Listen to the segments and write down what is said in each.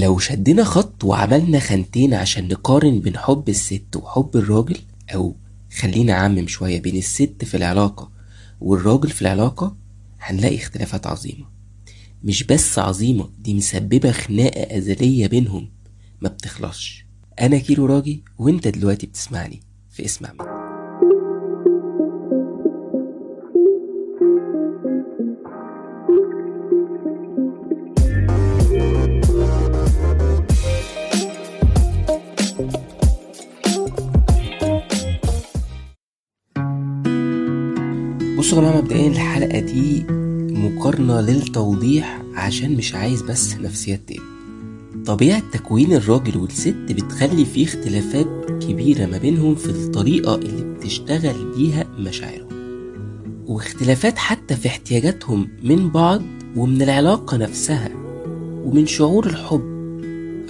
لو شدنا خط وعملنا خانتين عشان نقارن بين حب الست وحب الراجل أو خلينا أعمم شوية بين الست في العلاقة والراجل في العلاقة هنلاقي اختلافات عظيمة. مش بس عظيمة دي مسببة خناقة أزلية بينهم. ما بتخلصش. أنا كيلو راجي وأنت دلوقتي بتسمعني في اسمع مني بصوا يا جماعة مبدئيا الحلقة دي مقارنة للتوضيح عشان مش عايز بس نفسيات تاني طبيعة تكوين الراجل والست بتخلي فيه اختلافات كبيرة ما بينهم في الطريقة اللي بتشتغل بيها مشاعرهم. واختلافات حتى في احتياجاتهم من بعض ومن العلاقة نفسها ومن شعور الحب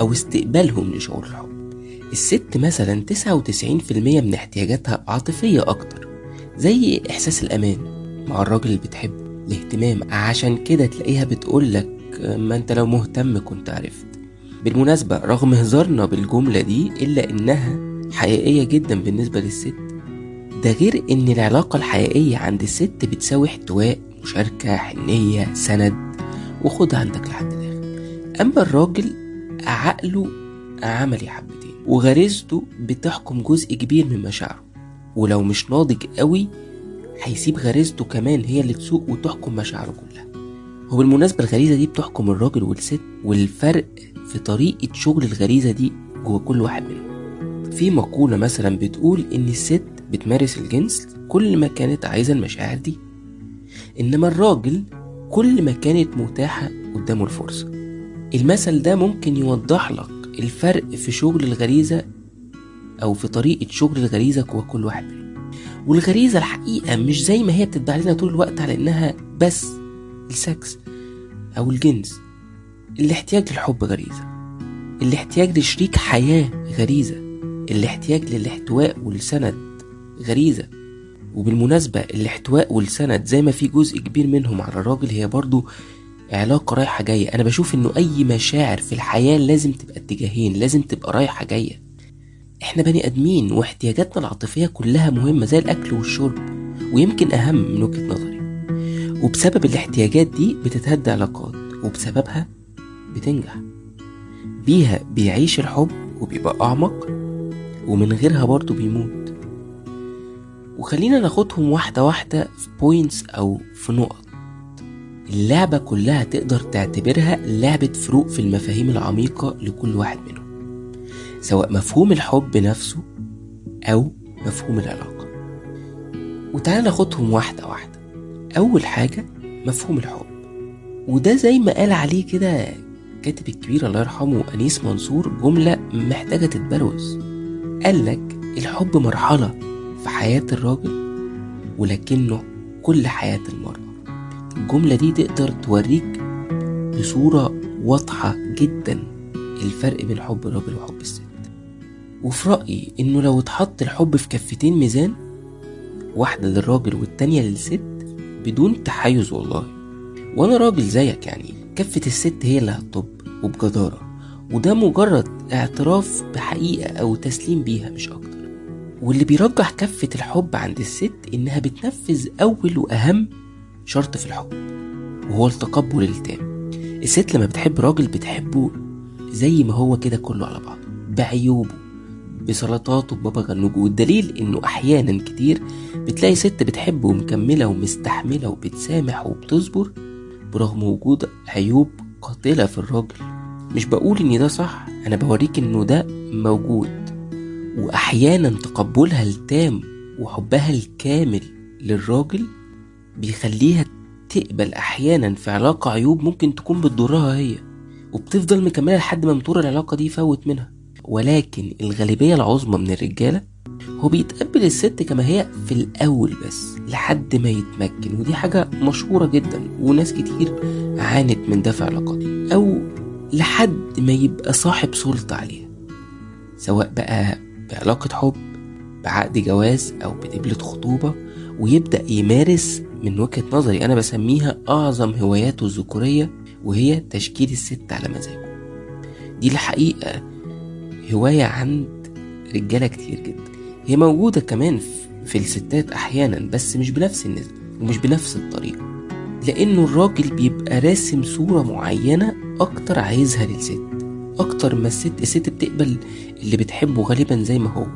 أو استقبالهم لشعور الحب. الست مثلا 99% من احتياجاتها عاطفية أكتر زي إحساس الأمان مع الراجل اللي بتحبه الاهتمام عشان كده تلاقيها بتقولك ما انت لو مهتم كنت عرفت. بالمناسبة رغم هزارنا بالجملة دي إلا إنها حقيقية جدا بالنسبة للست. ده غير إن العلاقة الحقيقية عند الست بتساوي احتواء مشاركة حنية سند. وخد عندك لحد الآخر. أما الراجل عقله عملي حبتين وغريزته بتحكم جزء كبير من مشاعره. ولو مش ناضج قوي هيسيب غريزته كمان هي اللي تسوق وتحكم مشاعره كلها. هو بالمناسبة الغريزة دي بتحكم الراجل والست والفرق في طريقة شغل الغريزة دي جوه كل واحد منهم. في مقولة مثلا بتقول إن الست بتمارس الجنس كل ما كانت عايزة المشاعر دي. إنما الراجل كل ما كانت متاحة قدامه الفرصة. المثل ده ممكن يوضح لك الفرق في شغل الغريزة أو في طريقة شغل الغريزة جوه كل واحد منهم. والغريزة الحقيقة مش زي ما هي بتتباع لنا طول الوقت على إنها بس السكس أو الجنس. الاحتياج للحب غريزة. الاحتياج لشريك حياة غريزة. الاحتياج للاحتواء والسند غريزة. وبالمناسبة الاحتواء والسند زي ما في جزء كبير منهم على الراجل هي برضو علاقة رايحة جاية. أنا بشوف إنه أي مشاعر في الحياة لازم تبقى اتجاهين لازم تبقى رايحة جاية. إحنا بني آدمين واحتياجاتنا العاطفية كلها مهمة زي الأكل والشرب ويمكن أهم من وجهة نظري. وبسبب الاحتياجات دي بتتهدى علاقات وبسببها بتنجح. بيها بيعيش الحب وبيبقى أعمق ومن غيرها برضه بيموت. وخلينا ناخدهم واحدة واحدة في بوينتس أو في نقط. اللعبة كلها تقدر تعتبرها لعبة فروق في المفاهيم العميقة لكل واحد منهم. سواء مفهوم الحب نفسه أو مفهوم العلاقة. وتعالى ناخدهم واحدة واحدة. أول حاجة مفهوم الحب. وده زي ما قال عليه كده كاتب الكبير الله يرحمه أنيس منصور جملة محتاجة تتبروز قالك الحب مرحلة في حياة الراجل ولكنه كل حياة المرأة. الجملة دي تقدر توريك بصورة واضحة جدا. الفرق بين حب الراجل وحب الست. وفي رأيي إنه لو اتحط الحب في كفتين ميزان واحدة للراجل والتانية للست بدون تحيز والله. وأنا راجل زيك يعني كفة الست هي اللي هتطب وبجدارة وده مجرد اعتراف بحقيقة أو تسليم بيها مش أكتر. واللي بيرجح كفة الحب عند الست إنها بتنفذ أول وأهم شرط في الحب وهو التقبل التام. الست لما بتحب راجل بتحبه زي ما هو كده كله على بعضه بعيوبه بسلطاته ببابا غنوج والدليل إنه أحيانا كتير بتلاقي ست بتحب ومكملة ومستحملة وبتسامح وبتصبر برغم وجود عيوب قاتلة في الراجل. مش بقول إن ده صح أنا بوريك إنه ده موجود. واحيانا تقبلها التام وحبها الكامل للراجل بيخليها تقبل أحيانا في علاقة عيوب ممكن تكون بتضرها هي. وبتفضل مكملة لحد ما موتور العلاقة دي يفوت منها. ولكن الغالبية العظمى من الرجالة هو بيتقبل الست كما هي في الأول بس لحد ما يتمكن. ودي حاجة مشهورة جدا وناس كتير عانت من ده في علاقاتي. أو لحد ما يبقى صاحب سلطة عليها سواء بقى بعلاقة حب بعقد جواز أو بدبلة خطوبة ويبدأ يمارس من وجهة نظري أنا بسميها أعظم هواياته الذكورية وهي تشكيل الست على مزاجه. دي الحقيقة هواية عند رجالة كتير جدا. هي موجودة كمان في الستات أحيانا بس مش بنفس النسبة ومش بنفس الطريقة. لأنه الراجل بيبقى راسم صورة معينة أكتر عايزها للست أكتر ما الست الست بتقبل اللي بتحبه غالبا زي ما هو.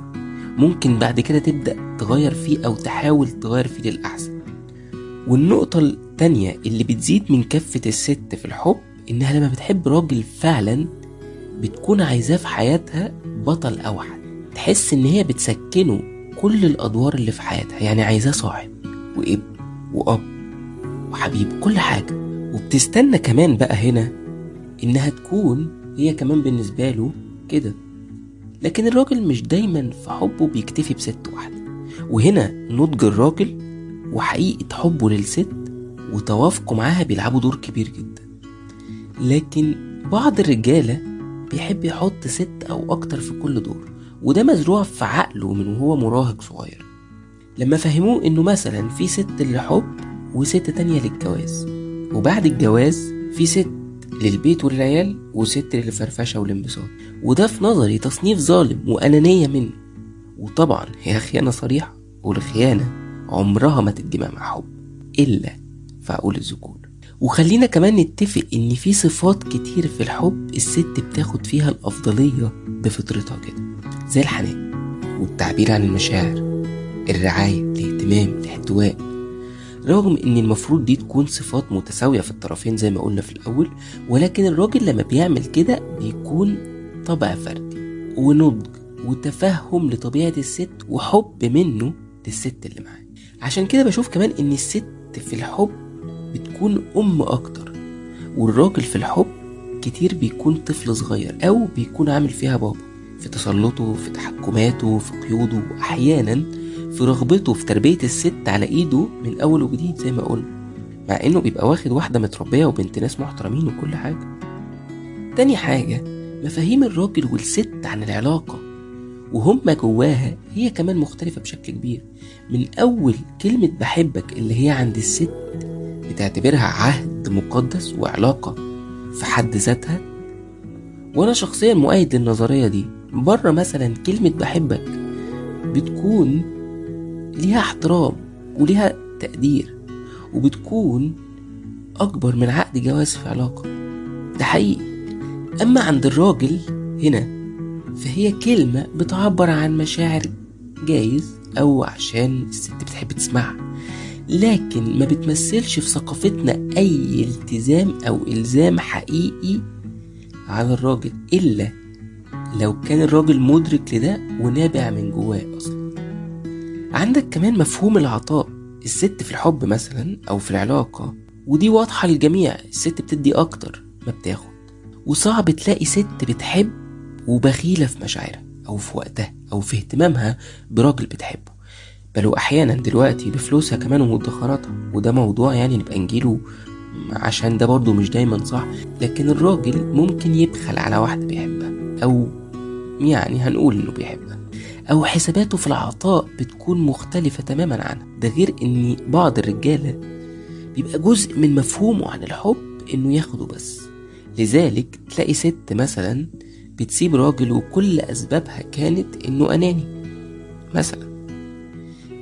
ممكن بعد كده تبدأ تغير فيه أو تحاول تغير فيه للأحسن. والنقطة التانية اللي بتزيد من كفة الست في الحب إنها لما بتحب راجل فعلا بتكون عايزاه في حياتها بطل أوحد. تحس إن هي بتسكنه كل الأدوار اللي في حياتها. يعني عايزاه صاحب وابن وأب وحبيب كل حاجة. وبتستنى كمان بقى هنا إنها تكون هي كمان بالنسبة له كده. لكن الراجل مش دايما في حبه بيكتفي بست واحدة. وهنا نضج الراجل وحقيقة حبه للست وتوافقه معاها بيلعبوا دور كبير جدا. لكن بعض الرجالة بيحب يحط ست أو أكتر في كل دور وده مزروع في عقله من وهو مراهق صغير. لما فهموه إنه مثلا في ست للحب وست تانية للجواز وبعد الجواز في ست للبيت والعيال وست للفرفشة والانبساط. وده في نظري تصنيف ظالم وأنانية منه. وطبعا هي خيانة صريحة والخيانة عمرها ما تتجمع مع حب إلا في عقول الذكور. وخلينا كمان نتفق إن في صفات كتير في الحب الست بتاخد فيها الأفضلية بفطرتها كده زي الحنان والتعبير عن المشاعر الرعاية الاهتمام الاحتواء. رغم إن المفروض دي تكون صفات متساوية في الطرفين زي ما قلنا في الأول ولكن الراجل لما بيعمل كده بيكون طبع فردي ونضج وتفهم لطبيعة الست وحب منه للست اللي معاه. عشان كده بشوف كمان إن الست في الحب بتكون أم أكتر. والراجل في الحب كتير بيكون طفل صغير أو بيكون عامل فيها بابا. في تسلطه في تحكماته في قيوده وأحيانا في رغبته في تربية الست على إيده من أول وجديد زي ما قلنا. مع إنه بيبقى واخد واحدة متربية وبنت ناس محترمين وكل حاجة. تاني حاجة مفاهيم الراجل والست عن العلاقة وهم جواها هي كمان مختلفة بشكل كبير. من أول كلمة بحبك اللي هي عند الست بتعتبرها عهد مقدس وعلاقة في حد ذاتها؟ وأنا شخصيا مؤيد للنظرية دي. بره مثلا كلمة بحبك بتكون ليها احترام وليها تقدير وبتكون أكبر من عقد جواز في علاقة. ده حقيقي. أما عند الراجل هنا فهي كلمة بتعبر عن مشاعر جايز أو عشان الست بتحب تسمعها. لكن ما بتمثلش في ثقافتنا أي التزام أو إلزام حقيقي على الراجل إلا لو كان الراجل مدرك لده ونابع من جواه أصلا. عندك كمان مفهوم العطاء الست في الحب مثلا أو في العلاقة ودي واضحة للجميع الست بتدي أكتر ما بتاخد. وصعب تلاقي ست بتحب وبخيلة في مشاعرها أو في وقتها أو في اهتمامها براجل بتحبه. بل وأحيانا دلوقتي بفلوسها كمان ومدخراتها. وده موضوع يعني نبقى نجيله عشان ده برضه مش دايما صح. لكن الراجل ممكن يبخل على واحدة بيحبها أو يعني هنقول إنه بيحبها أو حساباته في العطاء بتكون مختلفة تماما عنها. ده غير إن بعض الرجالة بيبقى جزء من مفهومه عن الحب إنه ياخده بس. لذلك تلاقي ست مثلا بتسيب راجل وكل أسبابها كانت إنه أناني مثلا.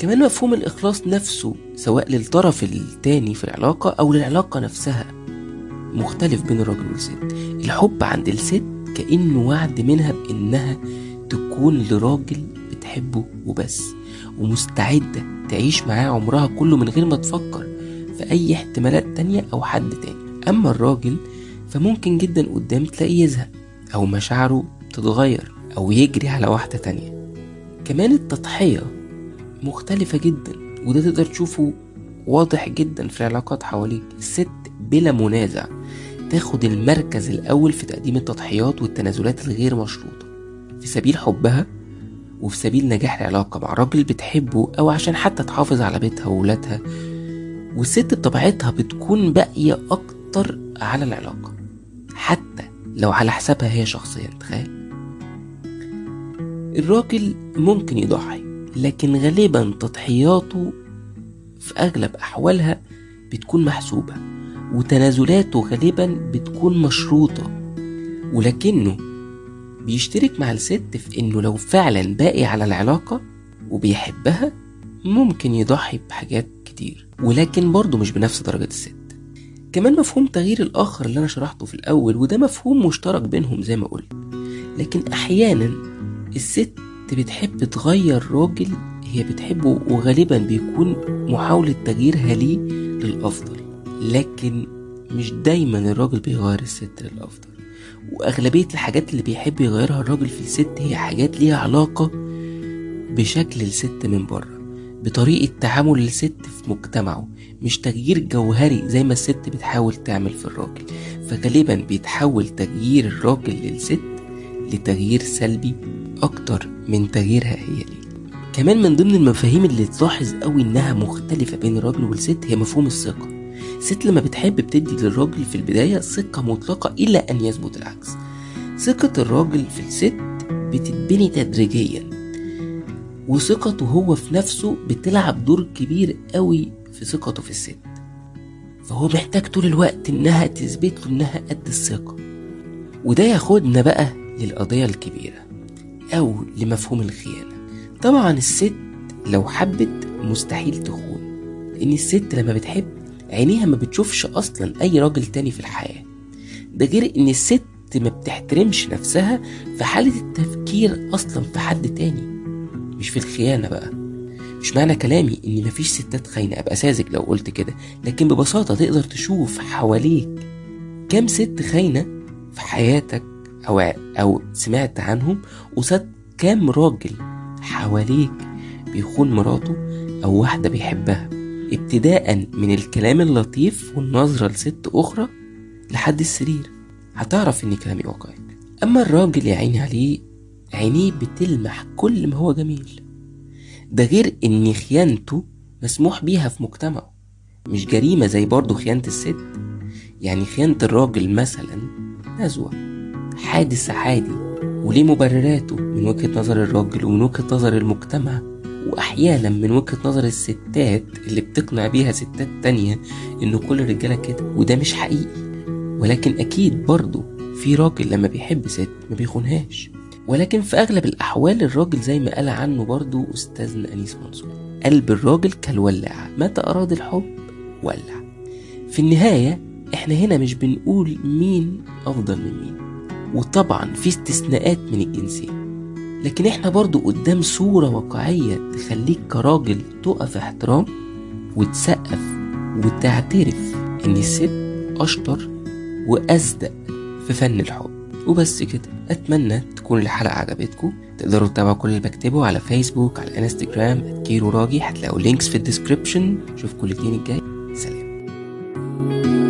كمان مفهوم الإخلاص نفسه سواء للطرف التاني في العلاقة أو للعلاقة نفسها. مختلف بين الراجل والست. الحب عند الست كأنه وعد منها بإنها تكون لراجل بتحبه وبس ومستعدة تعيش معاه عمرها كله من غير ما تفكر في أي احتمالات تانية أو حد تاني. أما الراجل فممكن جدا قدام تلاقيه يزهق أو مشاعره تتغير أو يجري على واحدة تانية. كمان التضحية مختلفة جدا وده تقدر تشوفه واضح جدا في العلاقات حواليك. الست بلا منازع تاخد المركز الأول في تقديم التضحيات والتنازلات الغير مشروطة. في سبيل حبها وفي سبيل نجاح العلاقة مع راجل بتحبه أو عشان حتى تحافظ على بيتها وولادها والست بطبيعتها بتكون باقية أكتر على العلاقة حتى لو على حسابها هي شخصيا تخيل. الراجل ممكن يضحي لكن غالبا تضحياته في أغلب أحوالها بتكون محسوبة وتنازلاته غالبا بتكون مشروطة ولكنه بيشترك مع الست في إنه لو فعلا باقي على العلاقة وبيحبها ممكن يضحي بحاجات كتير ولكن برضه مش بنفس درجة الست. كمان مفهوم تغيير الآخر اللي أنا شرحته في الأول وده مفهوم مشترك بينهم زي ما قلت لكن أحيانا الست بتحب تغير راجل هي بتحبه وغالبا بيكون محاولة تغييرها ليه للأفضل. لكن مش دايما الراجل بيغير الست للأفضل. وأغلبية الحاجات اللي بيحب يغيرها الراجل في الست هي حاجات ليها علاقة بشكل الست من بره بطريقة تعامل الست في مجتمعه مش تغيير جوهري زي ما الست بتحاول تعمل في الراجل. فغالبا بيتحول تغيير الراجل للست لتغيير سلبي أكتر من تغييرها هي ليه كمان من ضمن المفاهيم اللي تلاحظ قوي إنها مختلفة بين الراجل والست هي مفهوم الثقة. الست لما بتحب بتدي للراجل في البداية ثقة مطلقة إلى أن يثبت العكس. ثقة الراجل في الست بتتبني تدريجيا وثقته هو في نفسه بتلعب دور كبير قوي في ثقته في الست. فهو محتاج طول الوقت إنها تثبت له إنها قد الثقة. وده ياخدنا بقى للقضية الكبيرة. أو لمفهوم الخيانة. طبعا الست لو حبت مستحيل تخون لأن الست لما بتحب عينيها ما بتشوفش أصلا أي راجل تاني في الحياة. ده غير إن الست ما بتحترمش نفسها في حالة التفكير أصلا في حد تاني. مش في الخيانة بقى. مش معنى كلامي إن مفيش ستات خاينة أبقى ساذج لو قلت كده لكن ببساطة تقدر تشوف حواليك كام ست خاينة في حياتك أو أو سمعت عنهم وصد كام راجل حواليك بيخون مراته أو واحدة بيحبها. ابتداء من الكلام اللطيف والنظرة لست أخرى لحد السرير. هتعرف إن كلامي واقعي. أما الراجل يا عيني عليه عينيه بتلمح كل ما هو جميل. ده غير إن خيانته مسموح بيها في مجتمعه. مش جريمة زي برضه خيانة الست. يعني خيانة الراجل مثلا نزوة حادث عادي وليه مبرراته من وجهة نظر الراجل ومن وجهة نظر المجتمع؟ وأحيانا من وجهة نظر الستات اللي بتقنع بيها ستات تانية إنه كل الرجالة كده وده مش حقيقي. ولكن أكيد برضه في راجل لما بيحب ست ما بيخونهاش. ولكن في أغلب الأحوال الراجل زي ما قال عنه برضو أستاذنا أنيس منصور قلب الراجل كالولاعة متى أراد الحب؟ ولع. في النهاية إحنا هنا مش بنقول مين أفضل من مين. وطبعا في استثناءات من الجنسين لكن إحنا برضو قدام صورة واقعية تخليك كراجل تقف احترام وتسقف وتعترف إن الست أشطر وأصدق في فن الحب. وبس كده أتمنى تكون الحلقة عجبتكم. تقدروا تتابعوا كل اللي بكتبه على فيسبوك على انستجرام كيرو راجي هتلاقوا links في ال description اشوفكم الاثنين الجاي. سلام.